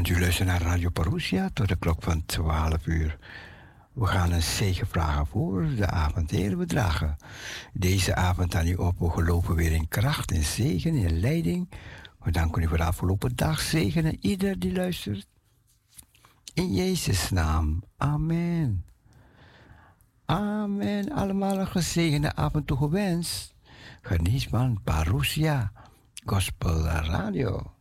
Want u luistert naar Radio Parousia tot de klok van 12 uur. We gaan een zegen vragen voor de avond. we dragen deze avond aan u op. We geloven weer in kracht, in zegen, in leiding. We danken u voor de afgelopen dag. Zegenen ieder die luistert. In Jezus' naam. Amen. Amen. Allemaal een gezegende avond toegewenst. Geniet van Parousia Gospel Radio.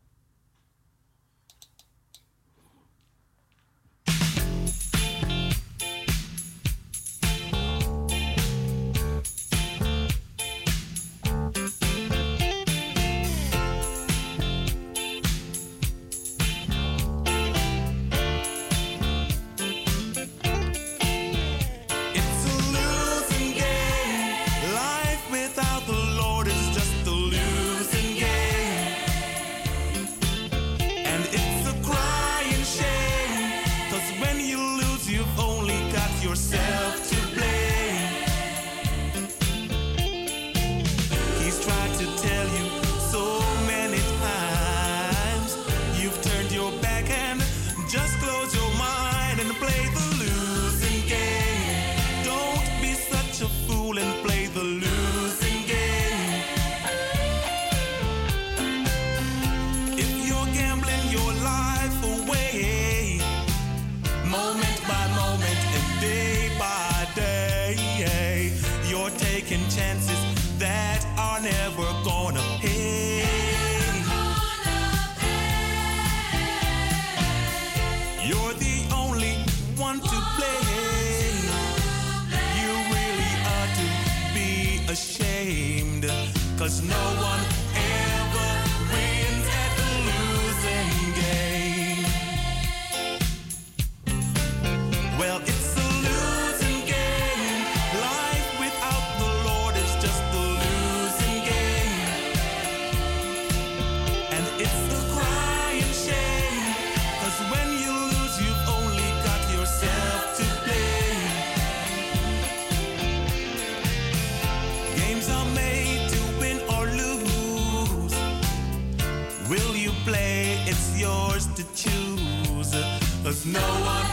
Cause no one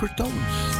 overtones.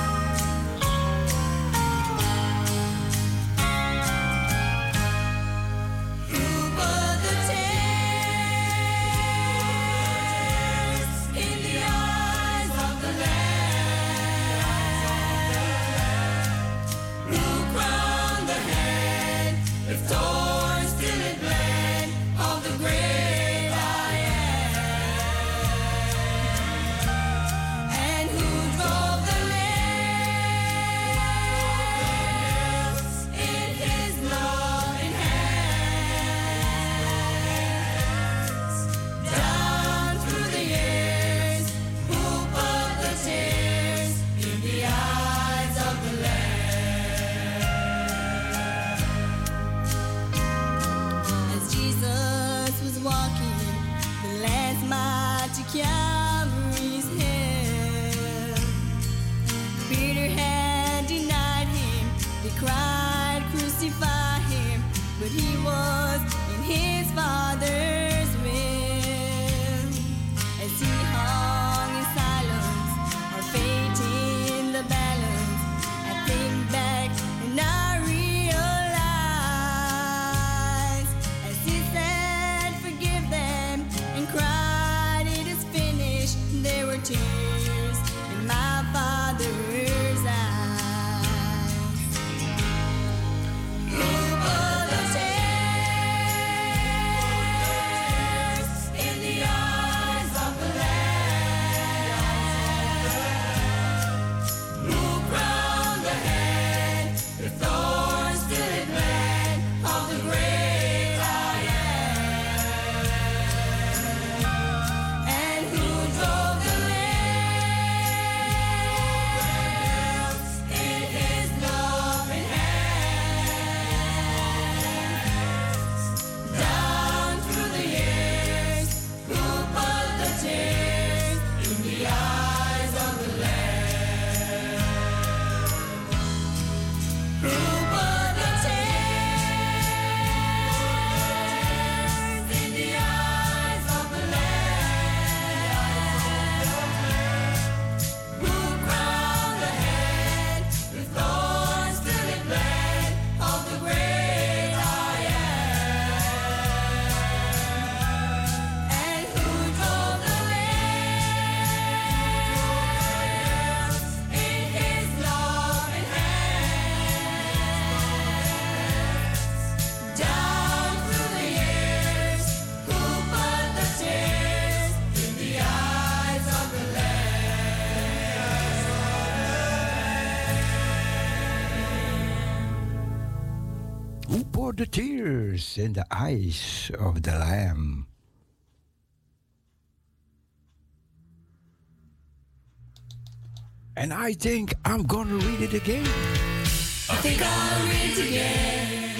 The tears in the eyes of the Lamb. And I think I'm gonna read it again. I think I'll read it again.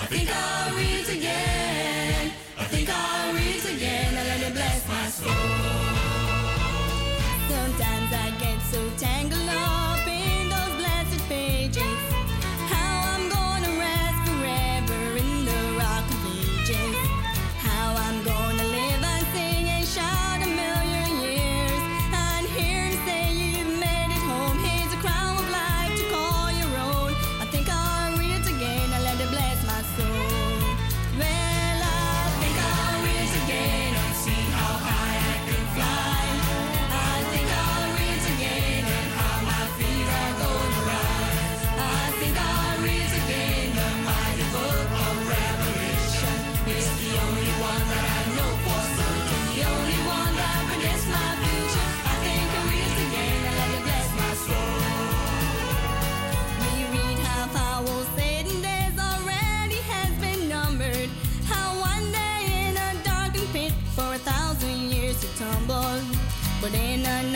I think I'll read it again. I think I'll read it again and let it bless my soul. But in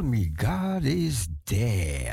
tell me God is dead.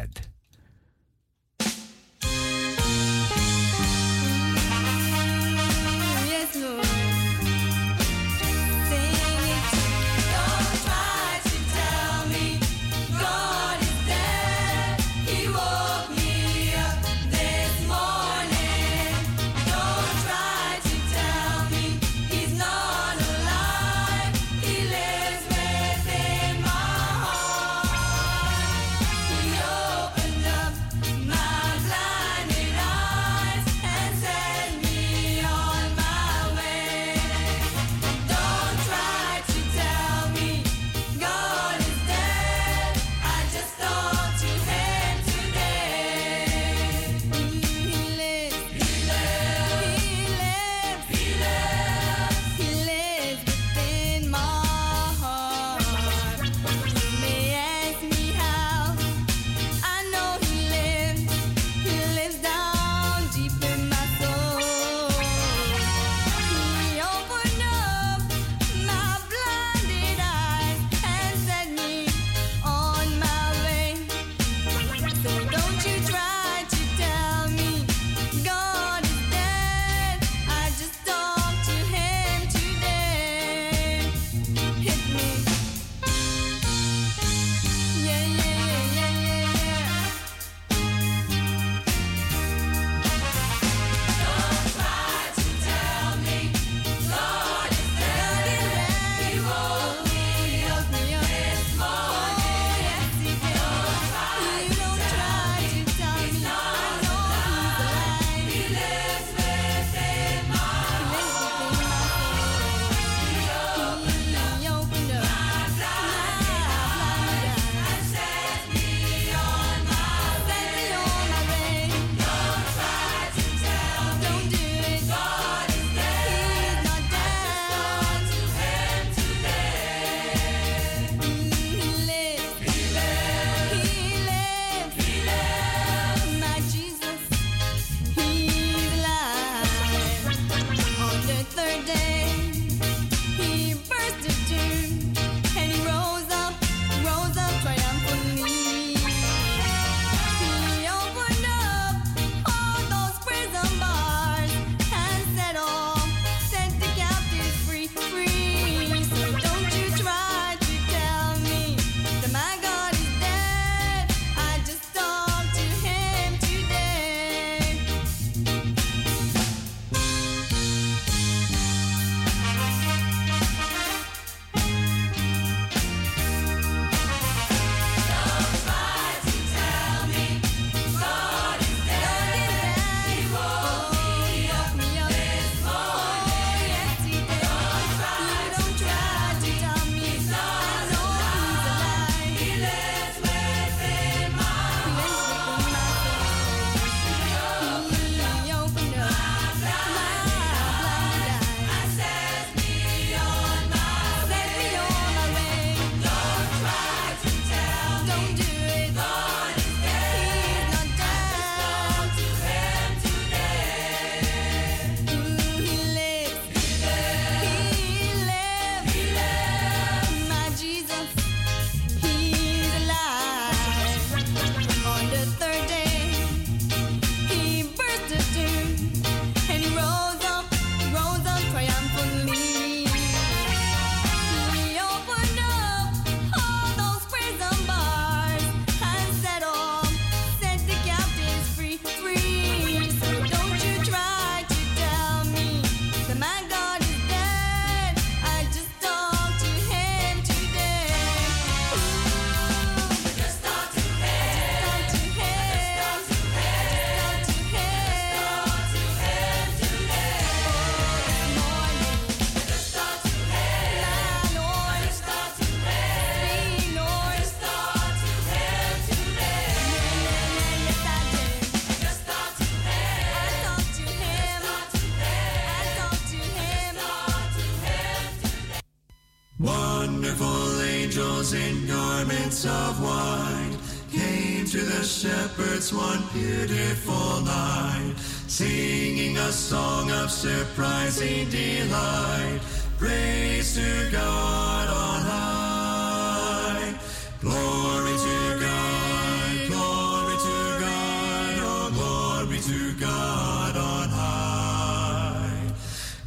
Surprising delight. Praise to God on high. Glory to God, glory to God, oh glory to God on high.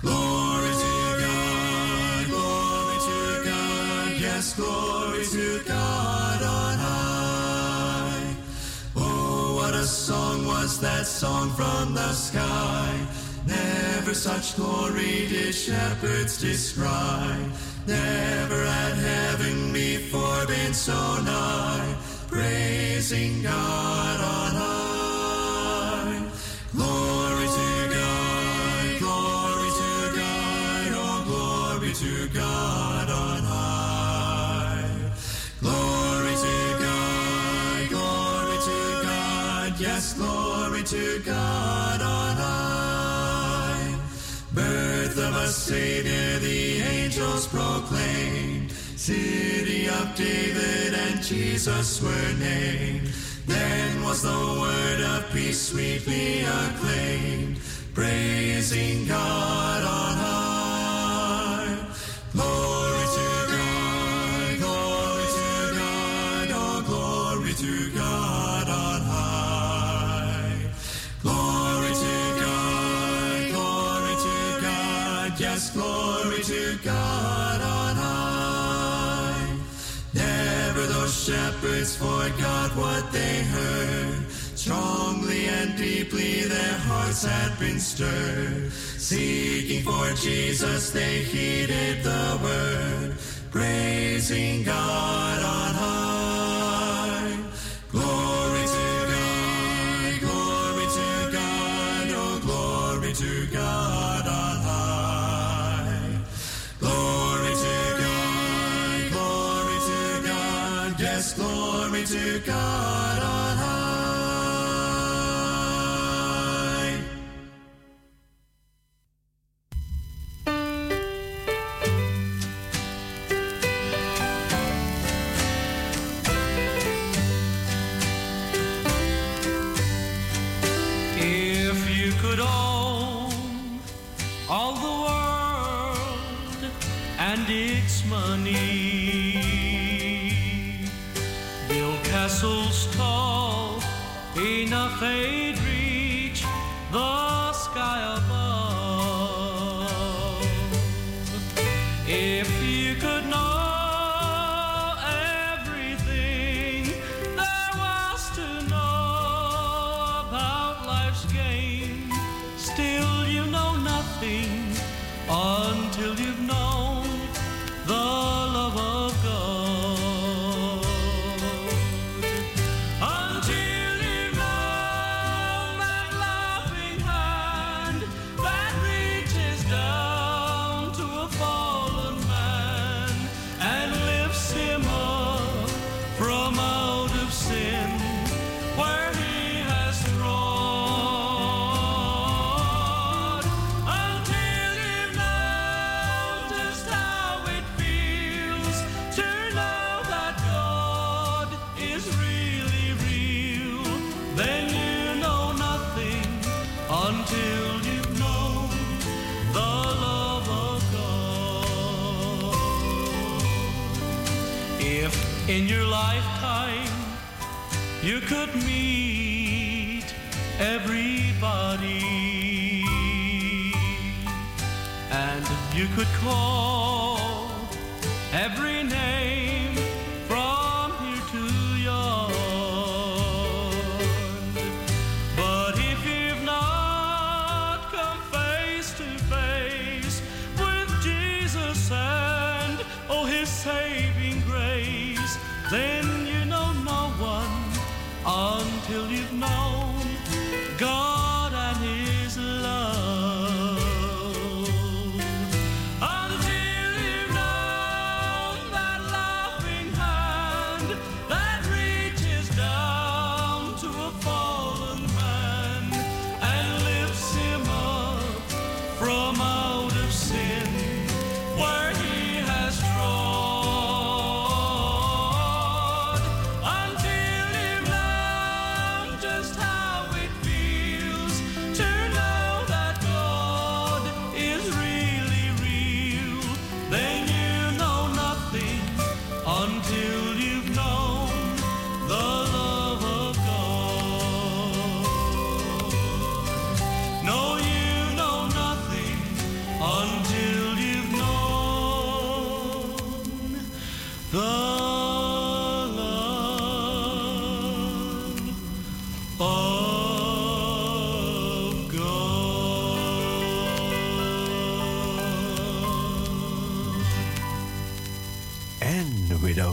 Glory to God, glory to God, yes, glory to God on high. Oh, what a song was that song from the sky. Never such glory did shepherds descry. Never had heaven before been so nigh. Praising God on high. Glory to God, glory to God, oh glory to God on high. Glory to God, glory to God, yes, glory to God on high. Savior, the angels proclaimed. City of David and Jesus were named. Then was the word of peace sweetly acclaimed, praising God on high. Yes, glory to God on high. Never those shepherds forgot what they heard. Strongly and deeply their hearts had been stirred. Seeking for Jesus, they heeded the word, praising God on high.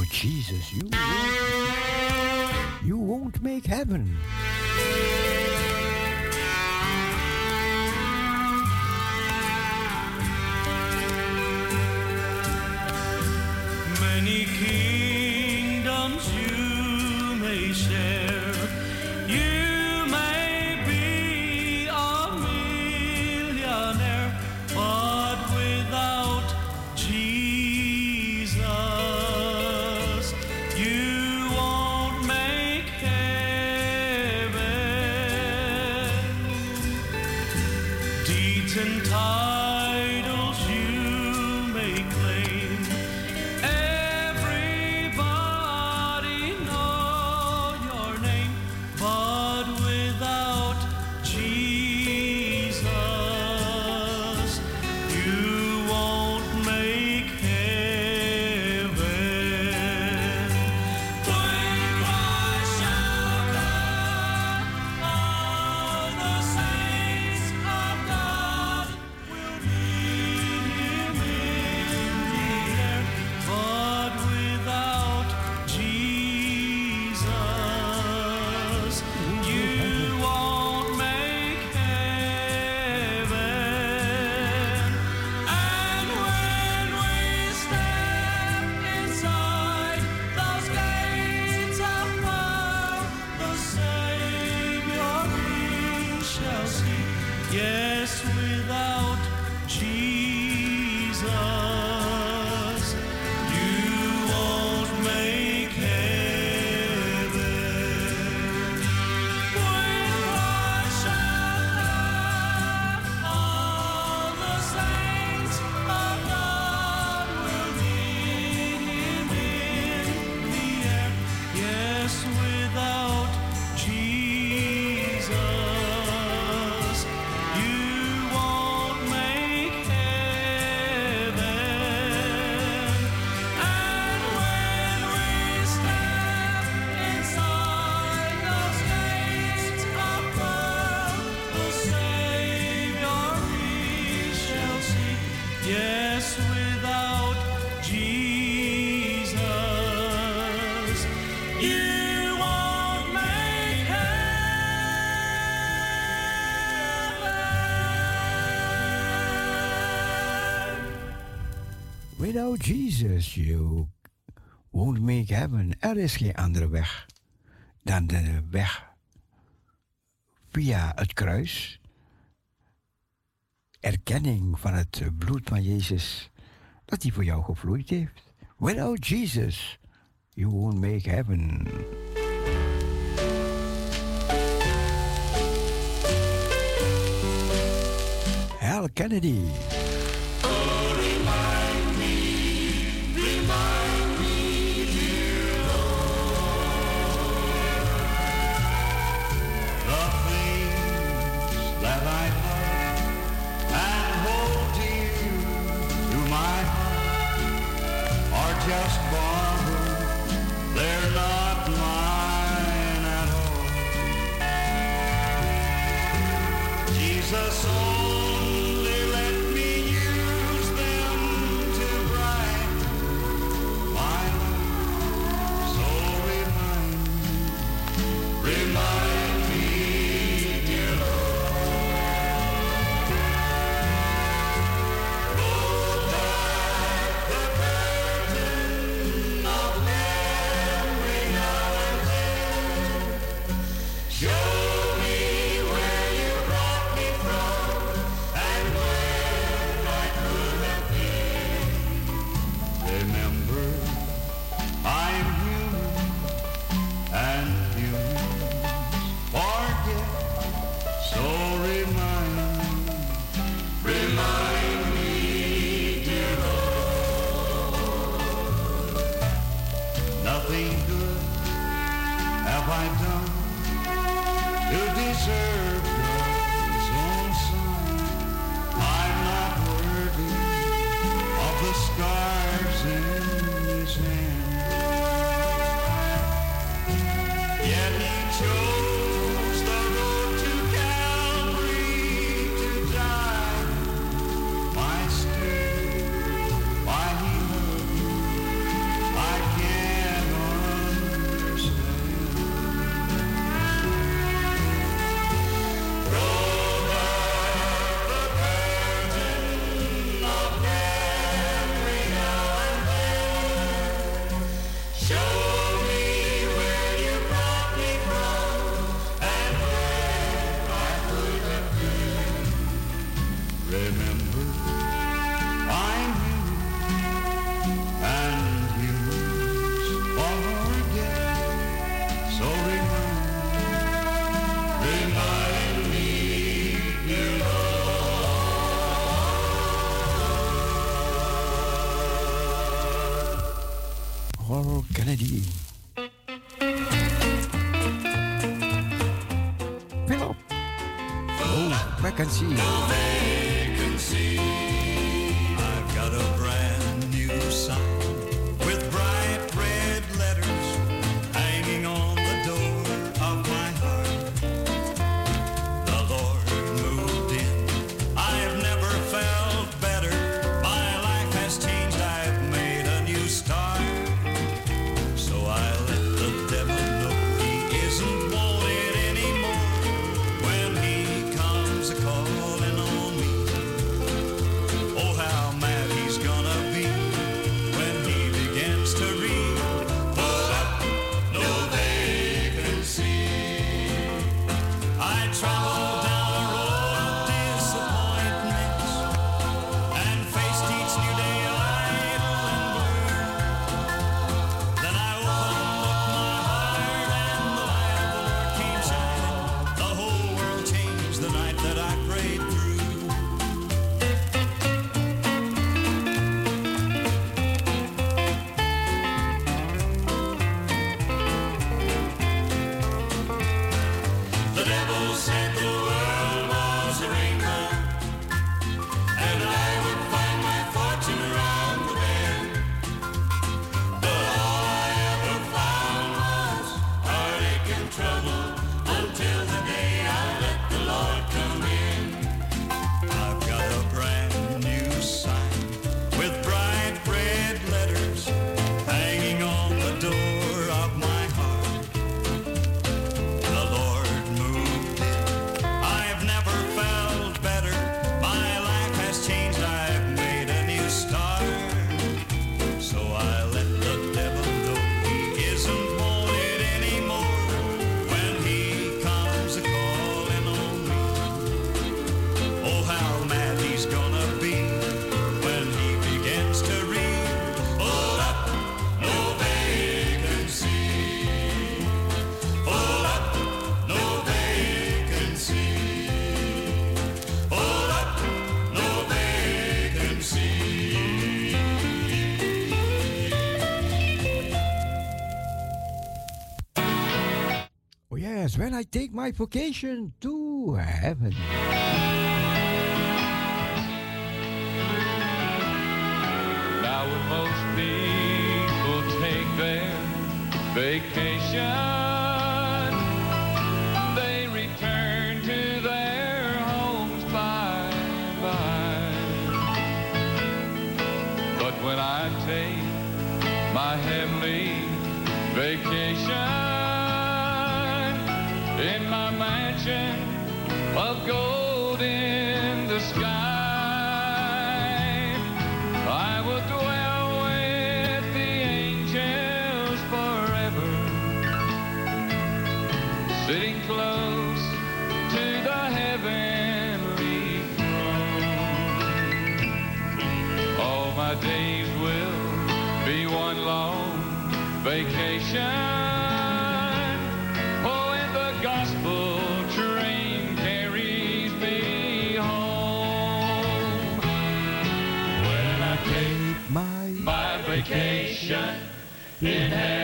Jesus, you, you won't make heaven. Without Jesus, you won't make heaven. Er is geen andere weg dan de weg via het kruis. Erkenning van het bloed van Jezus, dat hij voor jou gevloeid heeft. Without oh, Jesus, you won't make heaven. Hal Kennedy. When I take my vacation to heaven. Now when most people take their vacation, they return to their homes by and by. But when I take my heavenly vacation in my mansion of gold in the sky. I will dwell with the angels forever, sitting close to the heavenly throne. All my days will be one long vacation. Yeah.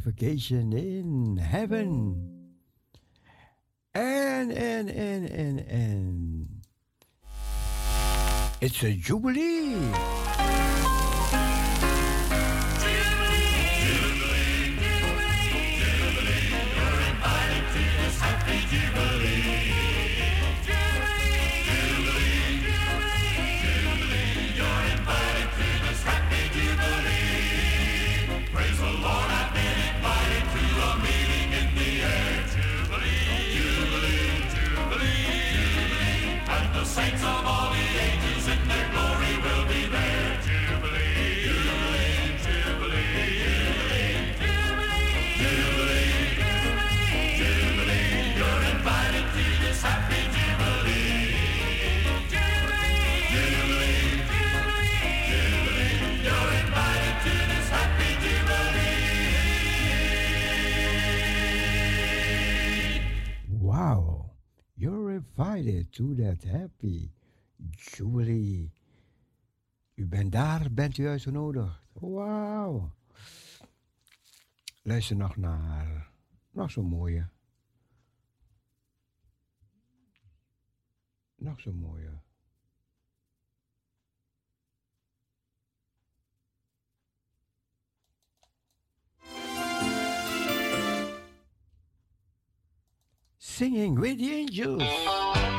vacation in heaven. And, and, and, and, and. It's a jubilee. Friday to that happy Julie, U bent daar, bent u uitgenodigd. Wauw. Luister nog naar, nog zo'n mooie. Nog zo'n mooie. Singing with the Angels.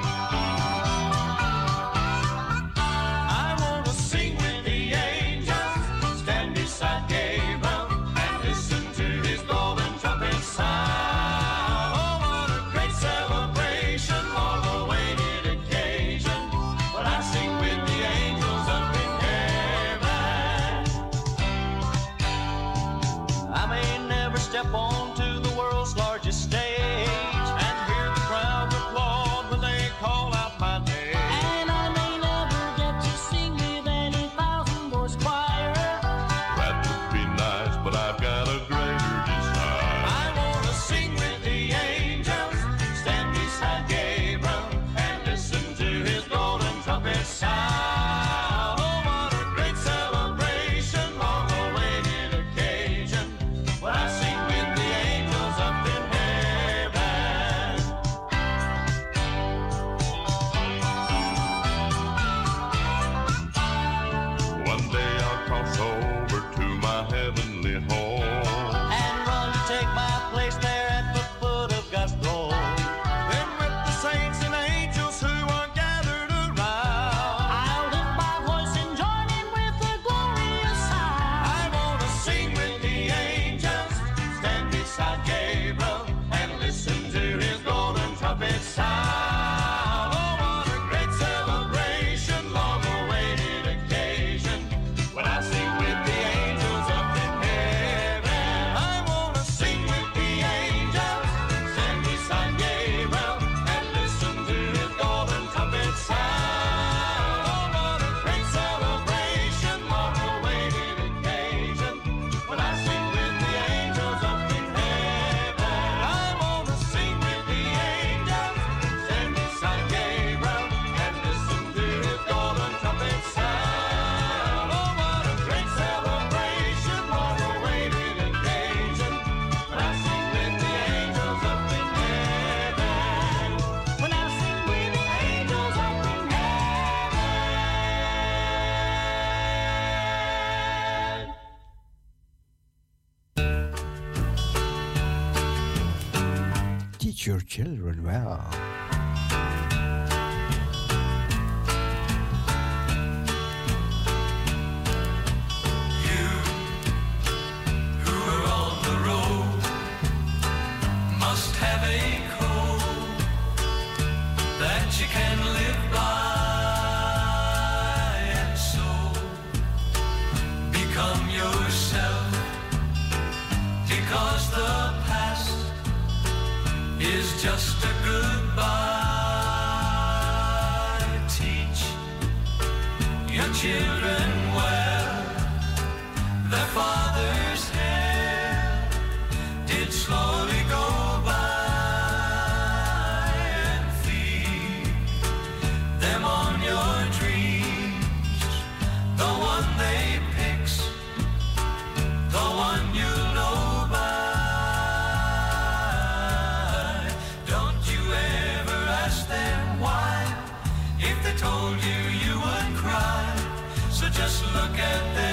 look at them.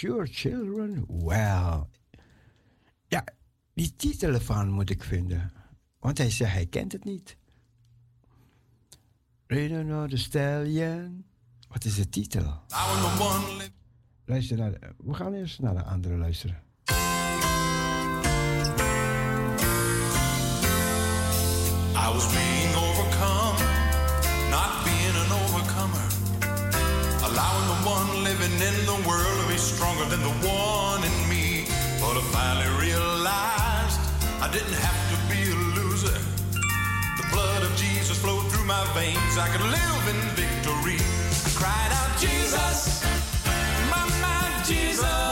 your children well. Ja, die titel ervan moet ik vinden. Want hij zegt hij kent het niet. Reden know the stallion. Wat is de titel? Luister naar we gaan eerst naar de andere luisteren. I was being overcome, not being an overcomer. Allowing the one living in the world to be stronger than the one in me. But I finally realized I didn't have to be a loser. The blood of Jesus flowed through my veins. I could live in victory. I cried out, Jesus, my, my Jesus.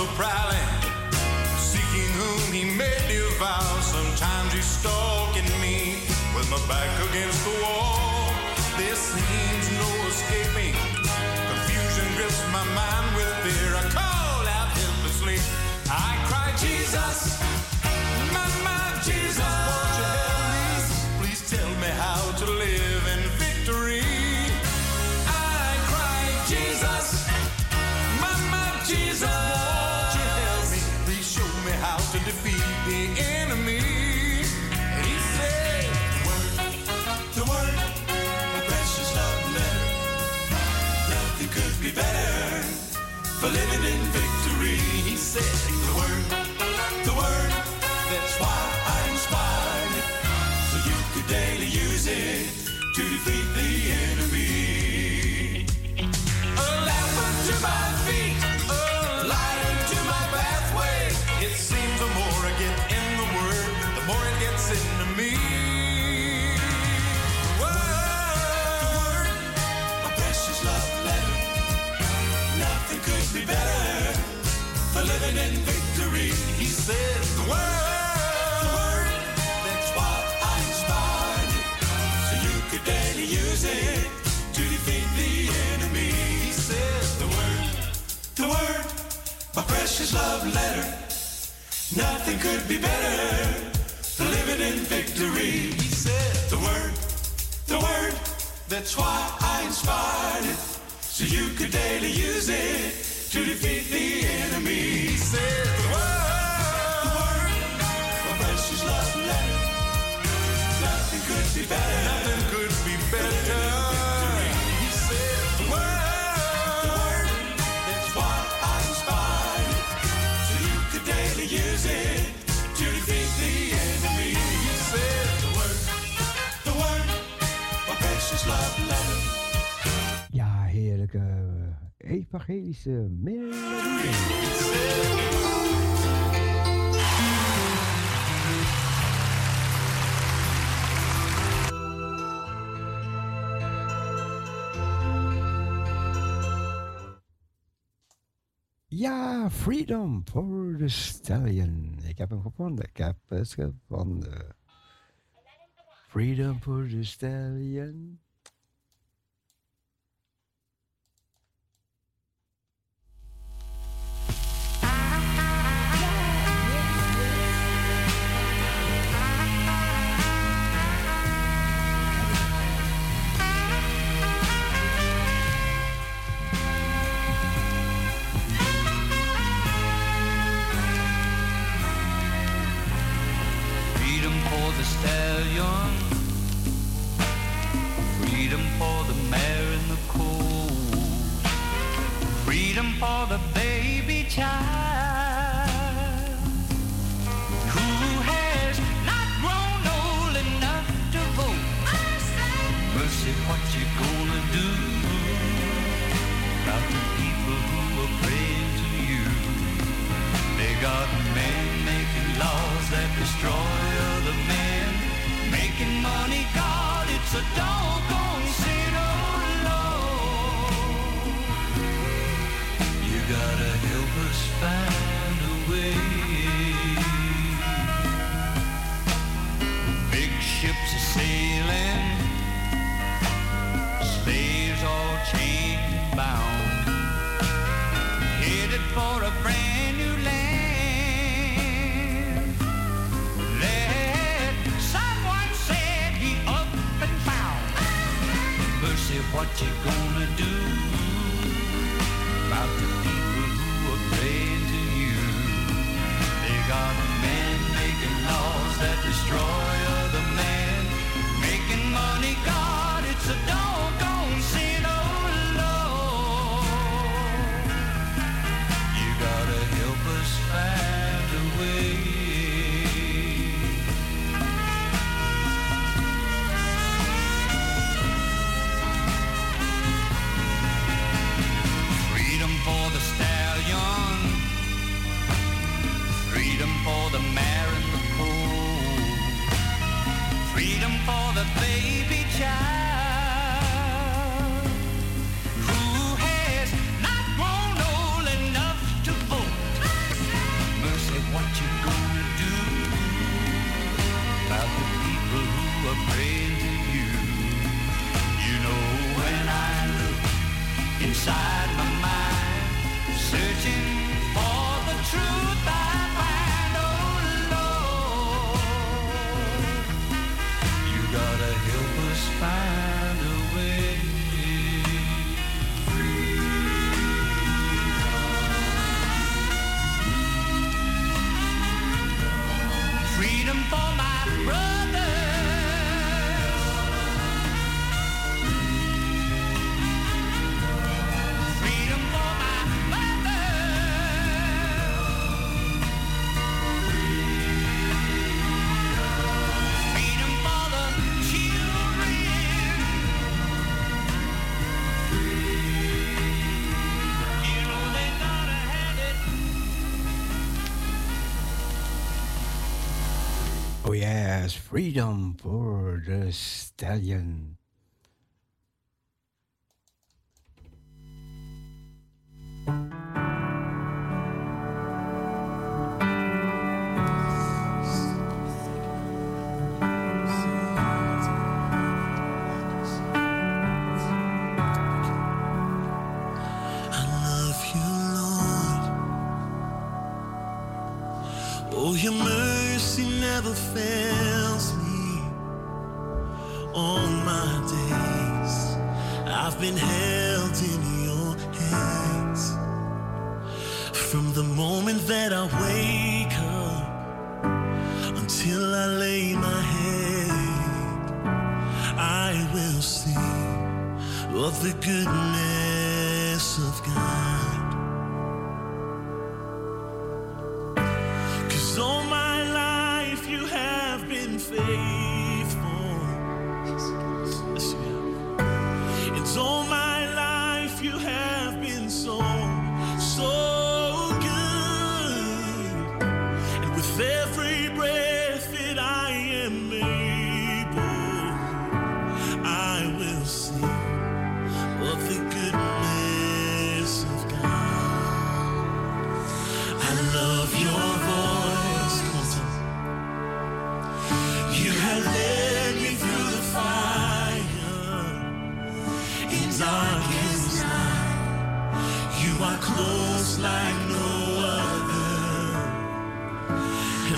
so prowling, seeking whom he may devour. Sometimes he's stalking me with my back against the wall. said. Love letter. Nothing could be better than living in victory. He said the word, the word. That's why I inspired it, so you could daily use it to defeat the enemy. He said the word, the word. A precious love letter. Nothing could be better. Evangelische melodie. Ja, Freedom for the Stallion. Ik heb hem gevonden. Ik heb het gevonden. Freedom for the Stallion. For the baby child who has not grown old enough to vote. Mercy, what you gonna do about the people who are praying to you? They got men making laws that destroy other men. Making money, God, it's a doggone what you gonna do about the people who are praying to you? They got men making laws that destroy freedom for the stallion.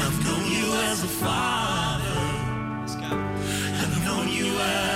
I've known you as a father. I've known you as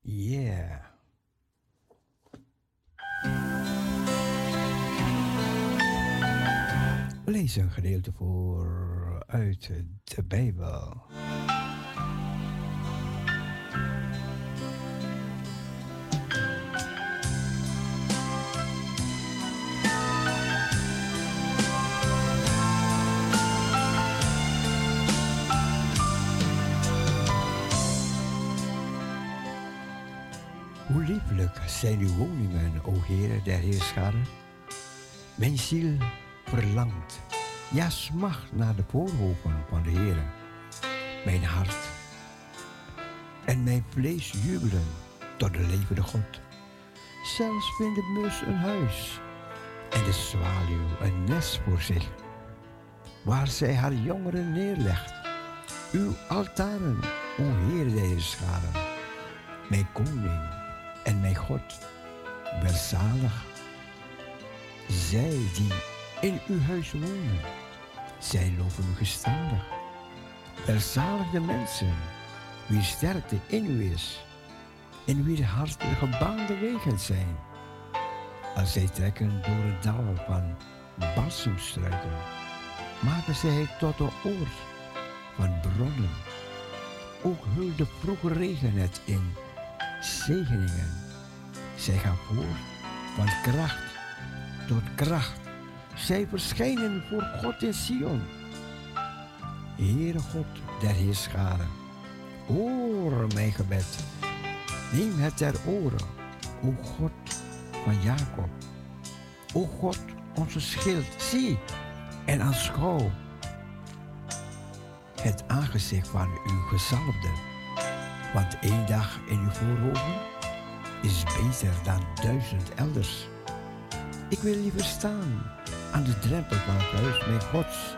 Ja. Yeah. Lezen een gedeelte voor uit de Bijbel. Zijn uw woningen, o Heere der Heerscharen. Mijn ziel verlangt, ja smacht naar de voorhoven van de Heere. Mijn hart en mijn vlees jubelen tot de levende God. Zelfs vindt de mus een huis en de zwaluw een nest voor zich, waar zij haar jongeren neerlegt. Uw altaren, o Heer der Heerscharen, mijn koning en mijn God, welzalig. Zij die in uw huis wonen, zij loven u gestadig. Welzalig de mensen, wie sterkte in u is, en wie de gebaande wegen zijn. Als zij trekken door het dal van balsemstruiken, maken zij tot de oor van bronnen. Ook hult de vroege regen het in zegeningen. Zij gaan voor van kracht tot kracht. Zij verschijnen voor God in Sion. Heere God der Heerscharen, hoor mijn gebed. Neem het ter oren, o God van Jacob. O God, onze schild, zie en aanschouw het aangezicht van uw gezalfde. Want één dag in uw voorhoven is beter dan duizend elders. Ik wil liever staan aan de drempel van het huis mijn Gods,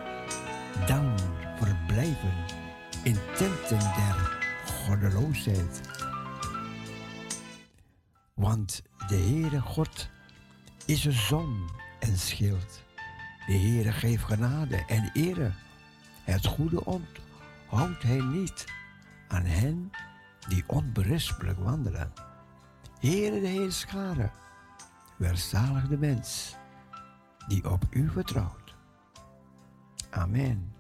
dan verblijven in tenten der goddeloosheid. Want de Heere God is een zon en schild. De Heere geeft genade en ere. Het goede onthoudt hij niet aan hen die onberispelijk wandelen. Heere de Heerscharen, welzalig de mens die op u vertrouwt. Amen.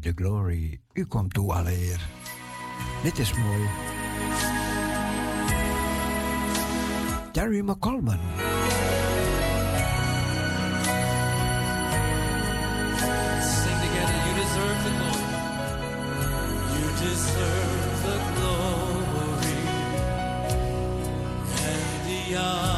The glory. U komt toe alle eer. Dit is mooi. Terry McColman. Sing together, you deserve the glory. You deserve the glory and the honor.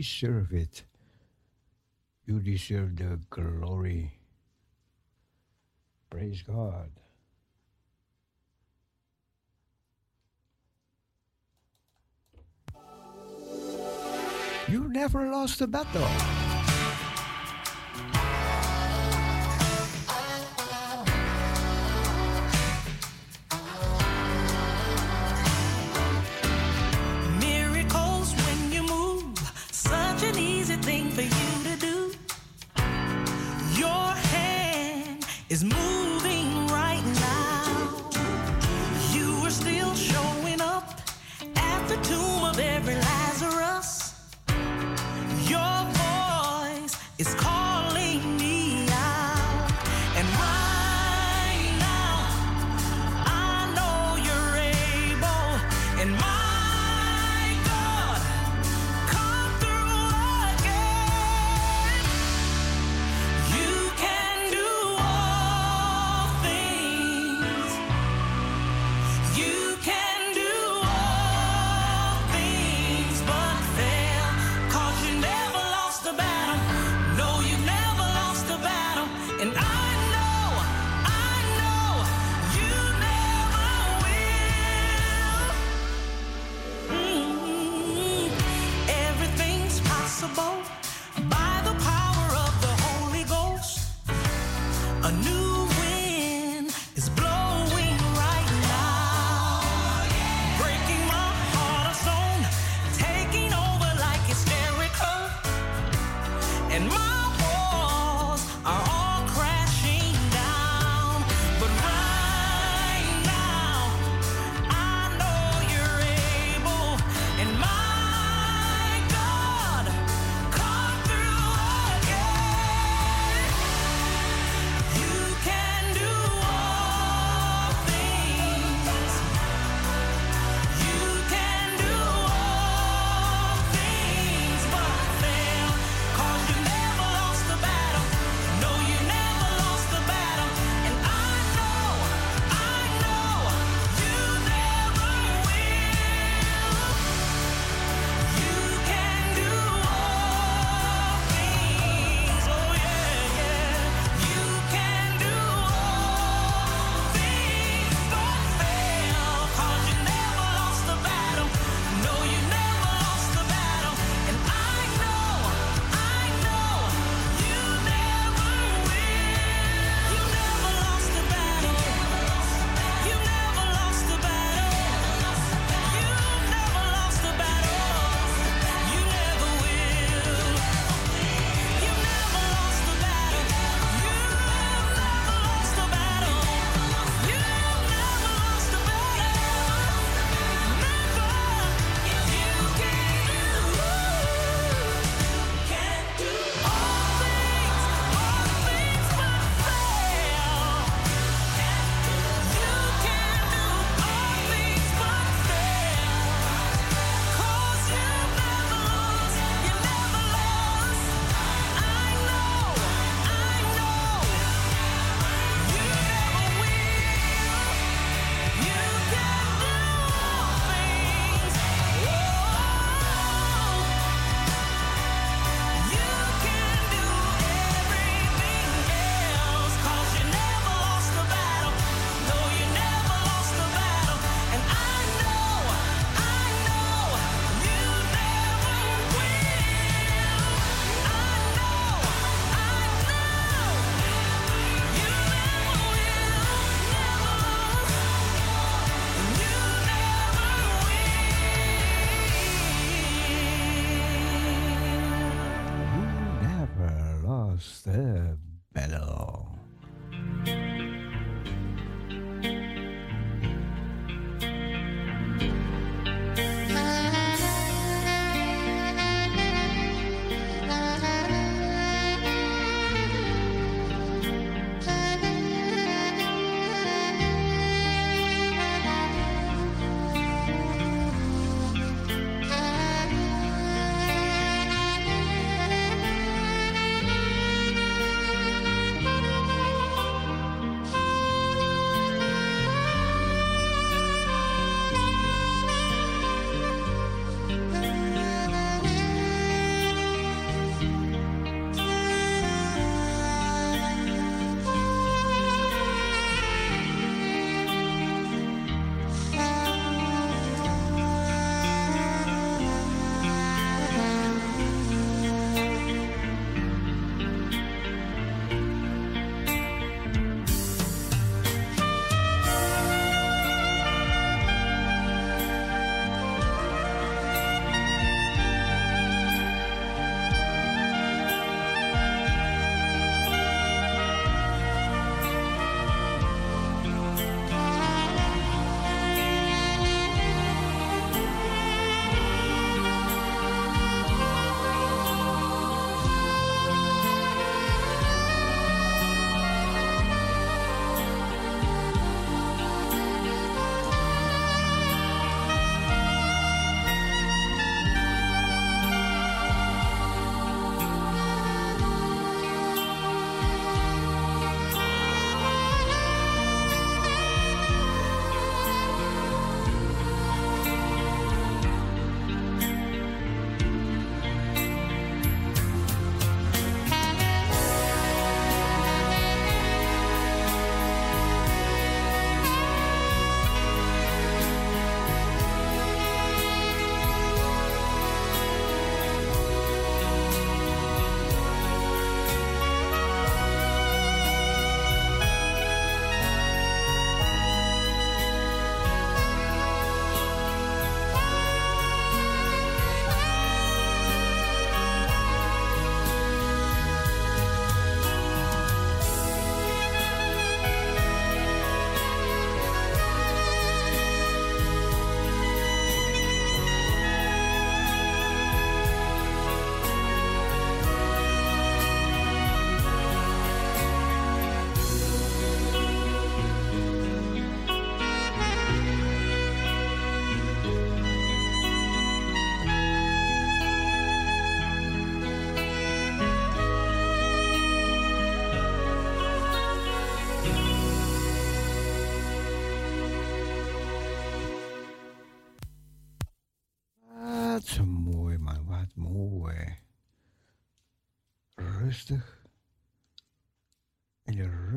deserve it. You deserve the glory. Praise God. You never lost a battle.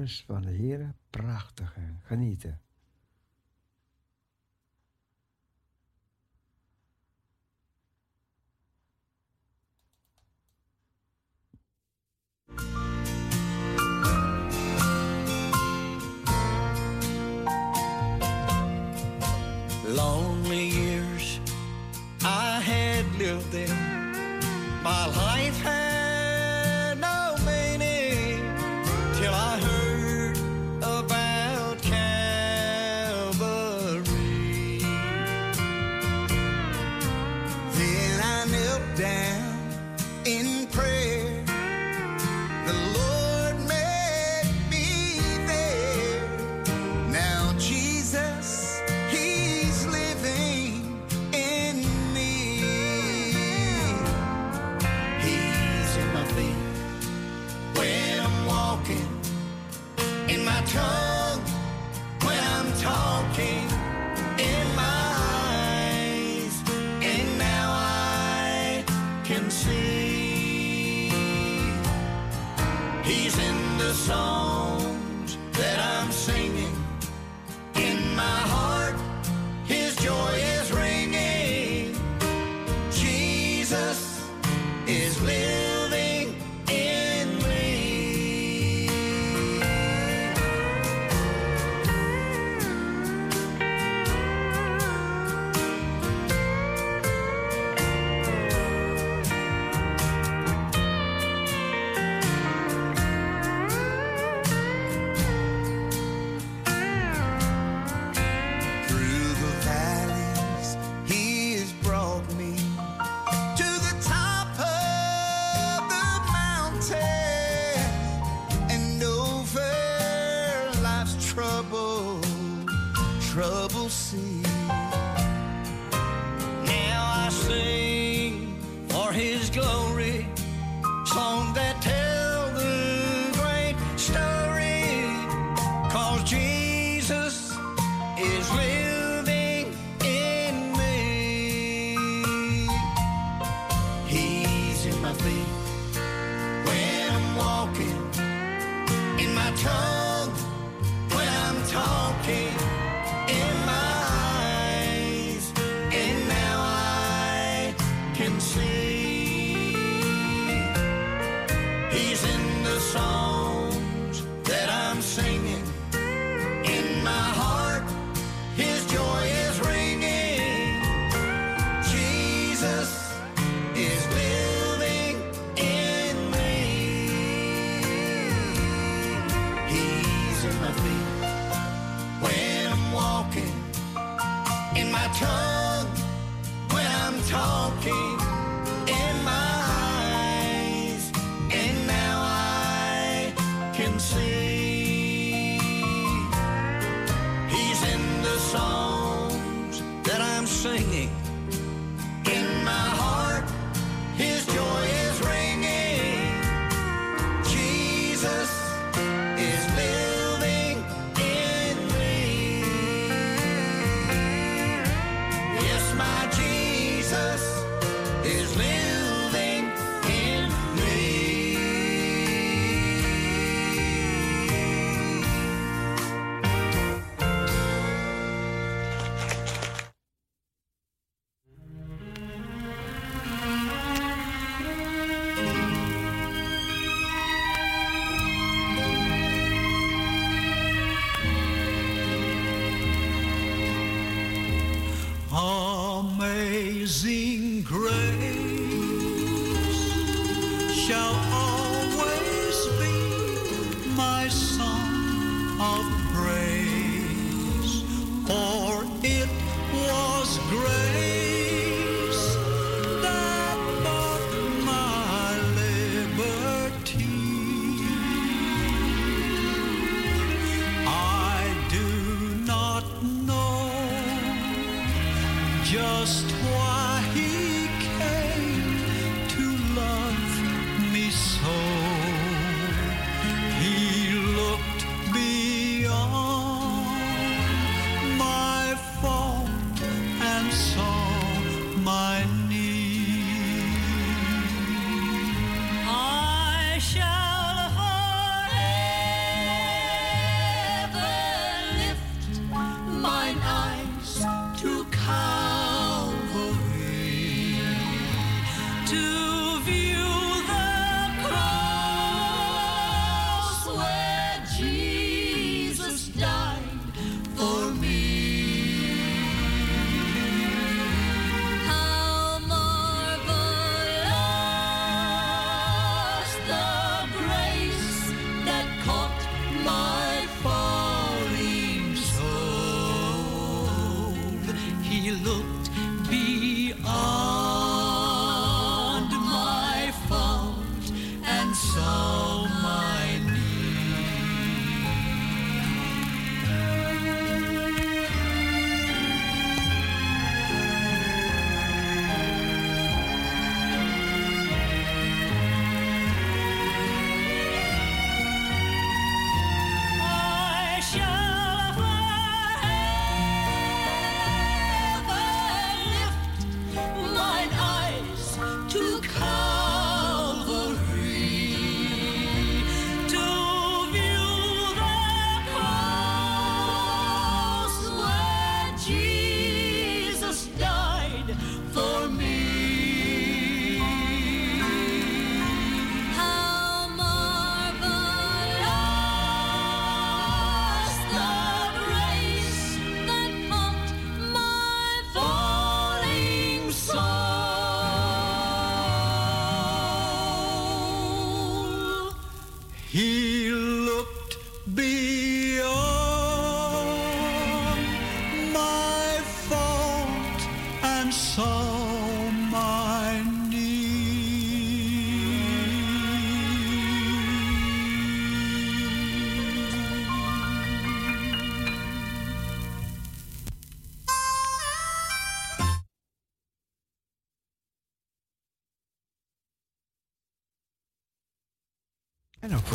offeres van de heren. Prachtig, hè? genieten. Lonely years I had lived in My life had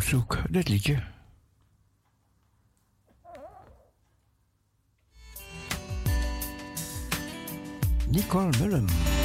Verzoek dit liedje. Nicole Mullen.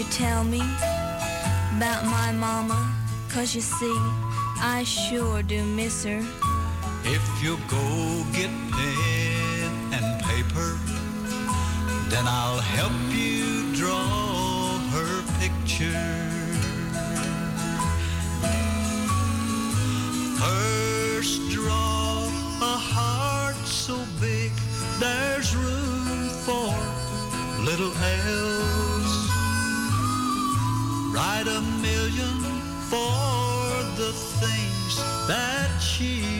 you tell me about my mama? Cause you see, I sure do miss her. If you go get pen and paper, then I'll help you draw her picture. First, draw a heart so big there's room for little L quite a million for the things that she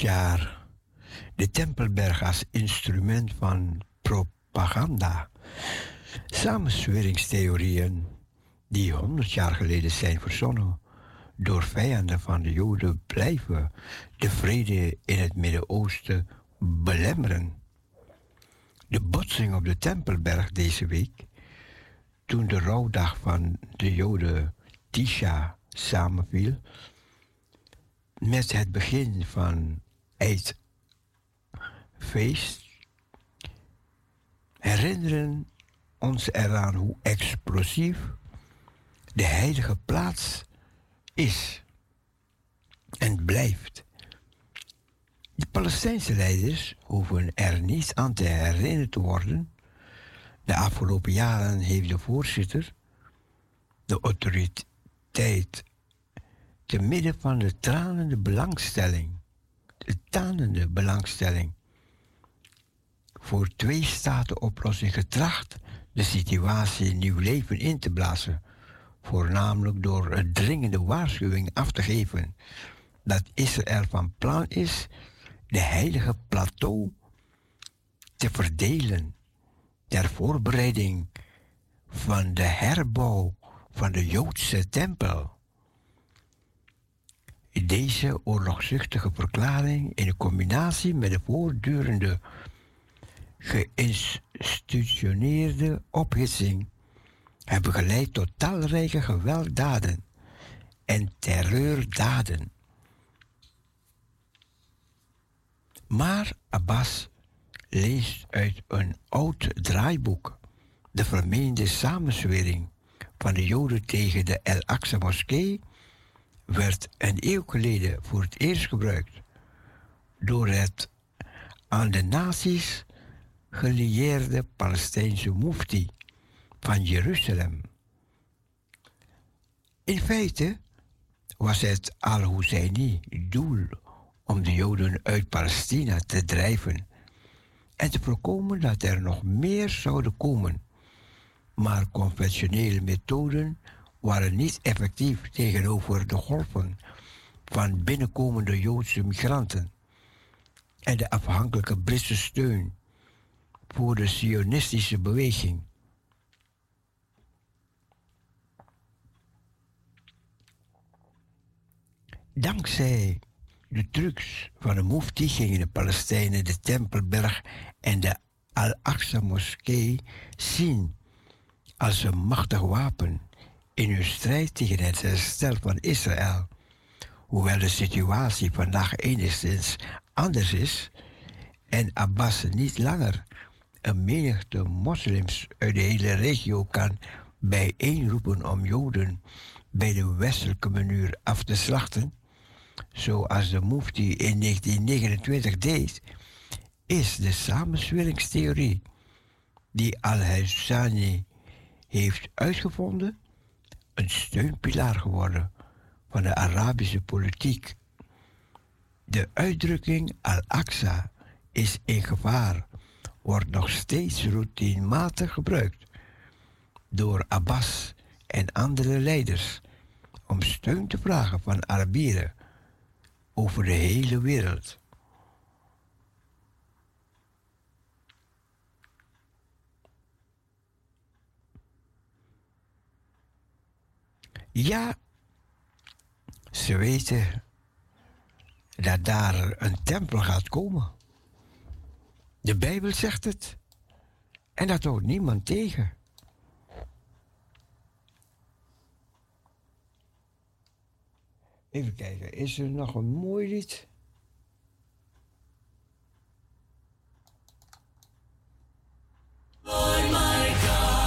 jaar de Tempelberg als instrument van propaganda. Samensweringstheorieën die 100 jaar geleden zijn verzonnen door vijanden van de Joden blijven de vrede in het Midden-Oosten belemmeren. De botsing op de Tempelberg deze week, toen de rouwdag van de Joden Tisha samenviel, met het begin van Eidfeest, herinneren ons eraan hoe explosief de heilige plaats is en blijft. De Palestijnse leiders hoeven er niet aan te herinnerd te worden. De afgelopen jaren heeft de voorzitter de autoriteit te midden van de tranende belangstelling, tanende belangstelling voor twee staten oplossing getracht de situatie nieuw leven in te blazen, voornamelijk door een dringende waarschuwing af te geven dat Israël van plan is de heilige plateau te verdelen ter voorbereiding van de herbouw van de Joodse tempel. Deze oorlogzuchtige verklaring in combinatie met de voortdurende geïnstitutioneerde ophitsing hebben geleid tot talrijke gewelddaden en terreurdaden. Maar Abbas leest uit een oud draaiboek de vermeende samenzwering van de Joden tegen de El Aqsa moskee werd een eeuw geleden voor het eerst gebruikt door het aan de nazi's gelieerde Palestijnse mufti van Jeruzalem. In feite was het al-Husseini doel om de Joden uit Palestina te drijven en te voorkomen dat er nog meer zouden komen. Maar conventionele methoden waren niet effectief tegenover de golven van binnenkomende Joodse migranten en de afhankelijke Britse steun voor de Zionistische beweging. Dankzij de trucs van de Mufti gingen de Palestijnen de Tempelberg en de Al-Aqsa-moskee zien als een machtig wapen in hun strijd tegen het herstel van Israël. Hoewel de situatie vandaag enigszins anders is en Abbas niet langer een menigte moslims uit de hele regio kan bijeenroepen om Joden bij de westelijke muur af te slachten, zoals de Mufti in 1929 deed, is de samensweringstheorie die Al-Hassani heeft uitgevonden een steunpilaar geworden van de Arabische politiek. De uitdrukking Al-Aqsa is in gevaar wordt nog steeds routinematig gebruikt door Abbas en andere leiders om steun te vragen van Arabieren over de hele wereld. Ja, ze weten dat daar een tempel gaat komen. De Bijbel zegt het. En dat houdt niemand tegen. Even kijken, is er nog een mooi lied? Lord my God,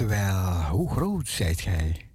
Oftewel, hoe groot zijt gij?